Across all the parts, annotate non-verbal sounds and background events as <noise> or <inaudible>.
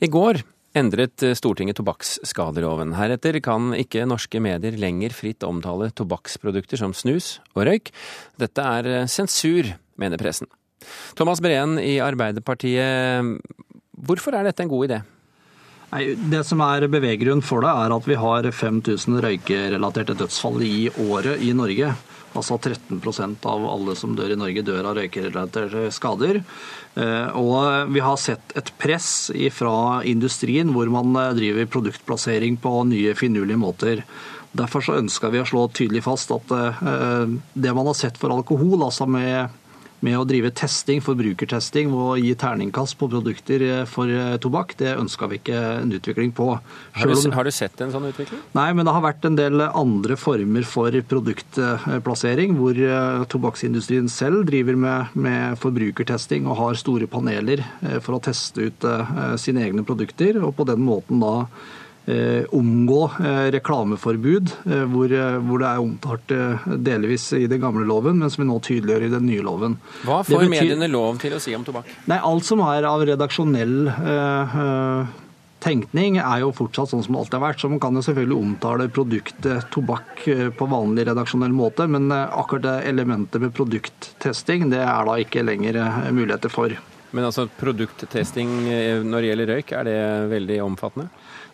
I går endret Stortinget tobakksskadeloven. Heretter kan ikke norske medier lenger fritt omtale tobakksprodukter som snus og røyk. Dette er sensur, mener pressen. Thomas Breen i Arbeiderpartiet, hvorfor er dette en god idé? Nei, det som er beveggrunnen for det, er at vi har 5000 røykerelaterte dødsfall i året i Norge. Altså 13% av alle som dør i Norge, dør av røykerelaterte skader. Eh, og vi har sett et press fra industrien hvor man eh, driver produktplassering på nye, finurlige måter. Derfor så ønska vi å slå tydelig fast at eh, det man har sett for alkohol, altså med med å drive testing, forbrukertesting og gi terningkast på produkter eh, for eh, tobakk, det ønska vi ikke en utvikling på. Har du, har du, sett en sånn utvikling? Nei, men det har vært en del andre former for produktplassering, hvor eh, tobakksindustrien selv driver med, med forbrukertesting og har store paneler for å teste ut sine egne produkter, og på den måten da omgå eh, reklameforbud, eh, hvor, hvor, det er omtalt delvis i den gamle loven, men som vi nå tydeliggjør i den nye loven. Hva får betyr, mediene lov til å si om tobakk? Nei, Alt som er av redaksjonell eh, tenkning er jo fortsatt sånn som det alltid har vært. Så man kan jo selvfølgelig omtale produktet tobakk på vanlig redaksjonell måte, men akkurat det elementet med produkttesting, det er da ikke lenger muligheter for. Men altså produkttesting når det gjelder røyk, er det veldig omfattende?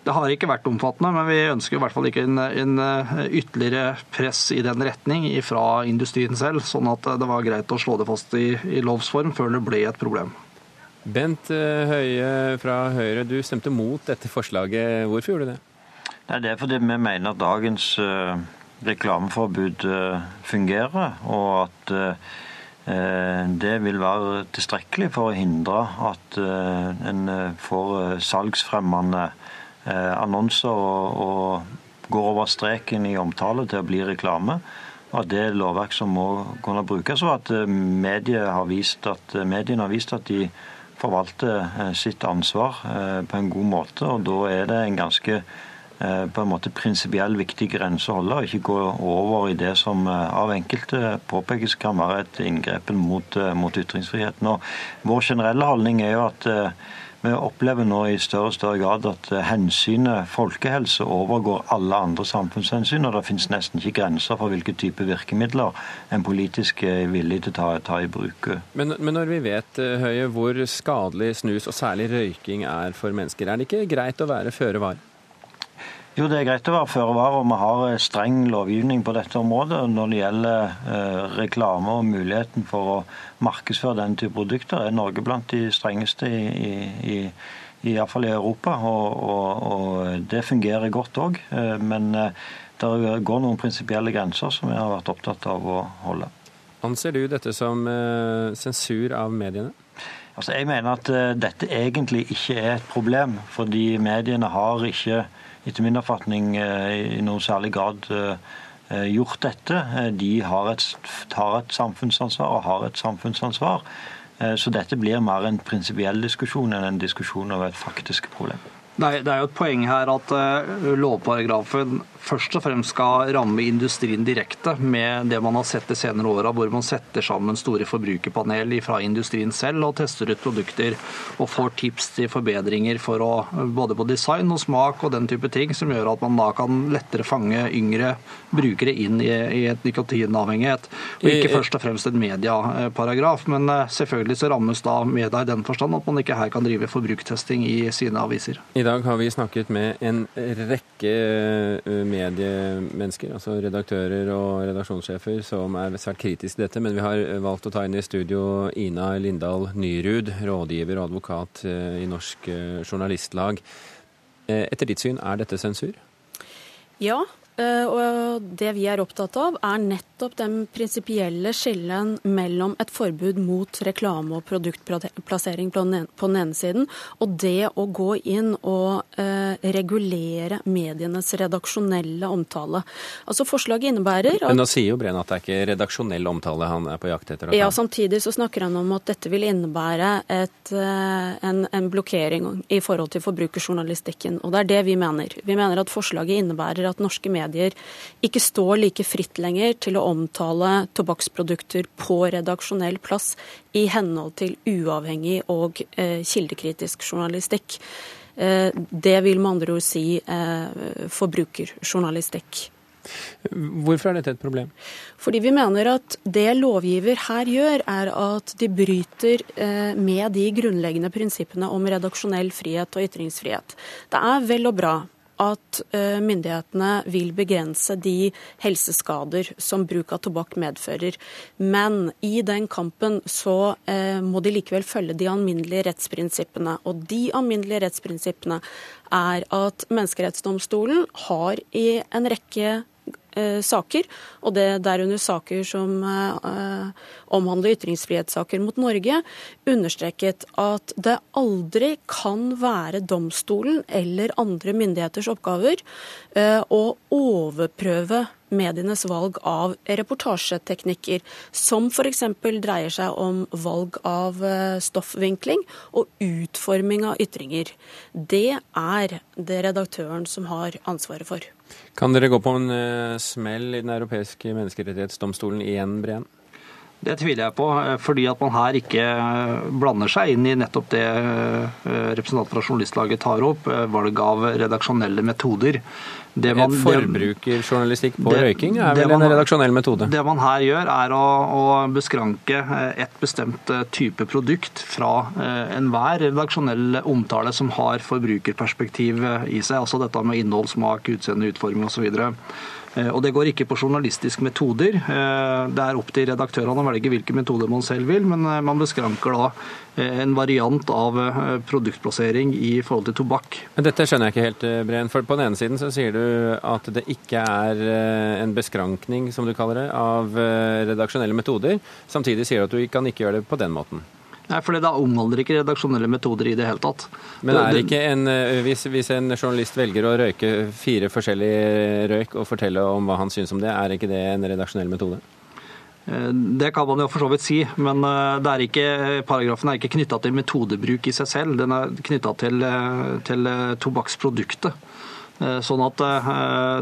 Det har ikke vært omfattende, men vi ønsker i hvert fall ikke en, en eh, ytterligere press i den retning fra industrien selv, sånn at det var greit å slå det fast i, i lovs form før det ble et problem. Bent eh, Høie fra Høyre, du stemte mot dette forslaget. Hvorfor gjorde du det? Nei, det er fordi vi mener at dagens reklameforbud fungerer, og at det vil være tilstrekkelig for å hindre at en får salgsfremmende Eh, annonser og, og går over streken i omtale til å bli reklame. Og at det er lovverk som må kunne brukes, og at eh, har vist at, eh, mediene har vist at de forvalter sitt ansvar på en god måte. og Da er det en ganske på en måte prinsipiell viktig grense å holde, og ikke gå over i det som av enkelte påpekes kan være et inngrep mot, mot ytringsfriheten. Og vår generelle holdning er jo at vi opplever nå i større og større grad at eh, hensynet folkehelse overgår alle andre samfunnshensyn, og det finnes nesten ikke grenser for hvilke type virkemidler en politisk er villig til å ta, ta i bruk. Men, men, når vi vet eh, Høie, hvor skadelig snus, og særlig røyking, er for mennesker, er det ikke greit å være føre var? Jo, det er greit å være føre var, og vi har eh, streng lovgivning på dette området. Når det gjelder eh, reklame og muligheten for å markedsføre den type produkter, er Norge blant de strengeste i, i, i fall i Europa. Og, og, og, det fungerer godt òg. Eh, men det går noen prinsipielle grenser som vi har vært opptatt av å holde. Anser du dette som sensur av mediene? Altså, jeg mener at dette egentlig ikke er et problem, fordi mediene har ikke etter min oppfatning eh, i noen særlig grad eh, gjort dette. Eh, de har et, tar et samfunnsansvar og har et samfunnsansvar. Så dette blir mer en prinsipiell diskusjon enn en diskusjon over et faktisk problem. Det er jo et poeng her at lovparagrafen først og fremst skal ramme industrien direkte med det man har sett de senere åra, hvor man setter sammen store forbrukerpanel fra industrien selv og tester ut produkter og får tips til forbedringer for å, både på design og smak og den type ting, som gjør at man da kan lettere fange yngre brukere inn i, i et nikotinavhengighet. Og ikke først og fremst en medieparagraf, men eh, selvfølgelig så rammes da media i den forstand at man ikke her kan drive forbruktesting i sine aviser. I dag har vi snakket med en rekke mediemennesker, altså redaktører og redaksjonssjefer, som er svært kritiske til dette. Men vi har valgt å ta inn i studio Ina Lindahl Nyrud, rådgiver og advokat eh, i Norsk eh, Journalistlag. Eh, etter ditt syn, er dette sensur? Ja, og det vi er opptatt av, er nettopp den prinsipielle skillen mellom et forbud mot reklame og produktplassering på den ene siden, og det å gå inn og uh, regulere medienes redaksjonelle omtale. Altså Forslaget innebærer at Men Nå sier jo Breen at det er ikke redaksjonell omtale han er på jakt etter? Ja, samtidig så snakker han om at dette vil innebære et, uh, en, en blokkering i forhold til forbrukerjournalistikken. Og det er det vi mener. Vi mener at forslaget innebærer at norske medier medier ikke står like fritt lenger til å omtale tobakksprodukter på redaksjonell plass i henhold til uavhengig og eh, kildekritisk journalistikk. Det vil med andre ord si forbrukerjournalistikk. Hvorfor er dette et problem? Fordi vi mener at det lovgiver her gjør, er at de bryter eh, med de grunnleggende prinsippene om redaksjonell frihet og ytringsfrihet. Det er vel og bra at eh, myndighetene vil begrense de helseskader som bruk av tobakk medfører. Men i den kampen så eh, må de likevel følge de alminnelige rettsprinsippene. Og de alminnelige rettsprinsippene er at Menneskerettsdomstolen har i en rekke saker, og det derunder saker som eh, omhandler ytringsfrihetssaker mot Norge, understreket at det aldri kan være domstolen eller andre myndigheters oppgaver eh, å overprøve medienes valg av reportasjeteknikker, som f.eks. dreier seg om valg av stoffvinkling og utforming av ytringer. Det er det redaktøren som har ansvaret for. Kan dere gå på en uh, smell i Den europeiske menneskerettighetsdomstolen igjen, Breen? Det tviler jeg på, eh, fordi at man her ikke eh, blander seg inn i nettopp det representanten fra Journalistlaget tar opp, valg av redaksjonelle metoder. Det man, Forbrukerjournalistikk på det, røyking er vel man, en redaksjonell metode? Det man her gjør, er å, å beskranke et bestemt eh, type produkt fra eh, enhver redaksjonell omtale som har forbrukerperspektiv eh, i seg. Altså dette med innhold, smak, utseende, utforming osv. Eh, og Det går ikke på journalistiske metoder. Eh, det er opp til redaktørene å velge hvilke metoder man selv vil, men eh, man beskranker da en variant av produktplassering i forhold til tobakk. Men Dette skjønner jeg ikke helt, Breen. For på den ene siden så sier du at det ikke er en beskrankning, som du kaller det, av redaksjonelle metoder. Samtidig sier du at du kan ikke gjøre det på den måten. Nei, for Da omhandler ikke redaksjonelle metoder i det hele tatt. Men er det ikke en, eh, hvis, hvis, en journalist velger å røyke fire forskjellige røyk og fortelle om hva han syns om det, er ikke det en redaksjonell metode? Eh, det kan man jo for så vidt si, men eh, er ikke, paragrafen er ikke knytta til metodebruk i seg selv. Den er knytta til, til tobakksproduktet. Eh, sånn at eh,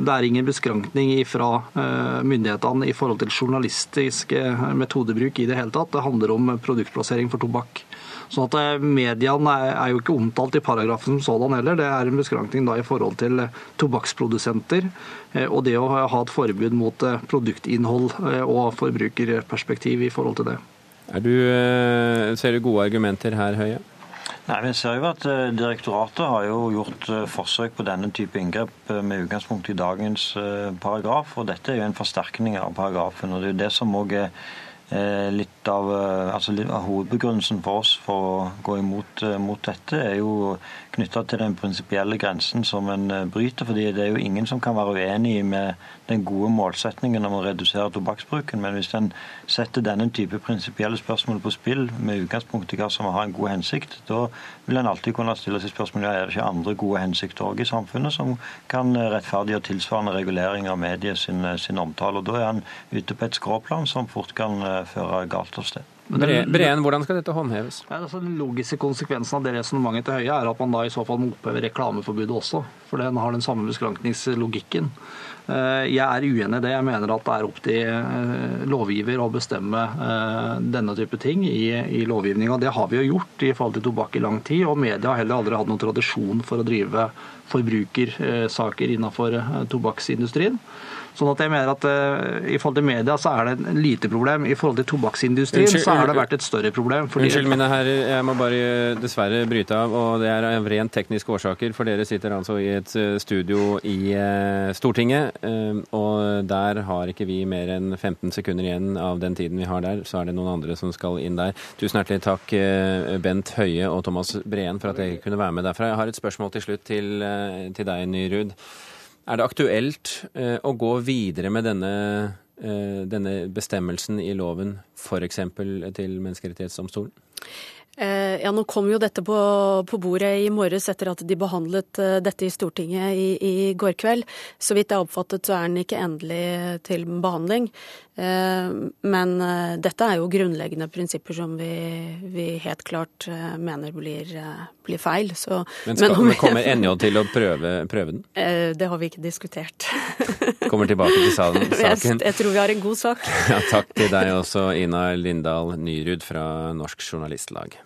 det er ingen beskrankning fra eh, myndighetene i forhold til journalistisk metodebruk i det hele tatt. Det handler om produktplassering for tobakk. Sånn at Mediene er jo ikke omtalt i paragrafen som sådan heller. Det er en beskrankning da i forhold til tobakksprodusenter og det å ha et forbud mot produktinnhold og forbrukerperspektiv i forhold til det. Du, ser du gode argumenter her, Høie? Nei, Vi ser jo at eh, Direktoratet har jo gjort eh, forsøk på denne type inngrep eh, med utgangspunkt i dagens paragraf. og Dette er jo en forsterkning av paragrafen. og Det er jo det som også er litt av, altså hovedbegrunnelsen for oss for å gå imot mot dette, er jo knytta til den prinsipielle grensen som en bryter. fordi Det er jo ingen som kan være uenig med den gode målsetningen om å redusere tobakksbruken. Men hvis en setter denne type prinsipielle spørsmål på spill med utgangspunkt i hva som har en god hensikt, da vil en alltid kunne stille seg spørsmål ja, er det ikke andre gode hensikter òg i samfunnet som kan rettferdiggjøre tilsvarende regulering av mediet sin, sin omtale. Og Da er en ute på et skråplan som fort kan eh, føre galt av sted. Breen, hvordan skal dette håndheves? Ja, altså, den logiske konsekvensen av det resonnementet til Høie er at man da i så fall må oppheve reklameforbudet også. For den har den samme beskrankningslogikken. Eh, jeg er uenig i det. Jeg mener at det er opp til eh, lovgiver å bestemme eh, denne type ting i, i lovgivninga. Det har vi jo gjort i forhold til tobakk i lang tid, og media har heller aldri hatt noen tradisjon for å drive forbrukersaker innenfor tobakksindustrien. Sånn at jeg mener at I forhold til media så er det et lite problem. I forhold til tobakksindustrien Unnskyld, så har det vært et større problem. Unnskyld, mine herrer. Jeg må bare dessverre bryte av. og Det er av rent tekniske årsaker. For dere sitter altså i et eh, studio i uh, Stortinget. Uh, og der har ikke vi mer enn 15 sekunder igjen av den tiden vi har der. Så er det noen andre som skal inn der. Tusen hjertelig takk Bent Høie og Thomas Breen for at dere kunne være med derfra. Jeg har et spørsmål til slutt til, til deg, Nyrud. Er det aktuelt eh, å gå videre med denne, eh, denne bestemmelsen i loven, f.eks. til Menneskerettighetsdomstolen? Eh, ja, Nå kom jo dette på, på, bordet i morges etter at de behandlet uh, dette i Stortinget i, i, går kveld. Så vidt jeg har oppfattet, så er den ikke endelig til behandling. Uh, men uh, dette er jo grunnleggende prinsipper som vi, vi helt klart mener blir, blir feil. Så, men skal, men, kommer NJ til å prøve, prøve den? det har vi ikke diskutert. <laughs> kommer tilbake til salen, <laughs> saken. Jeg tror vi har en god sak. <laughs> Ja, takk til deg også, Ina Lindahl Nyrud fra Norsk Journalistlag.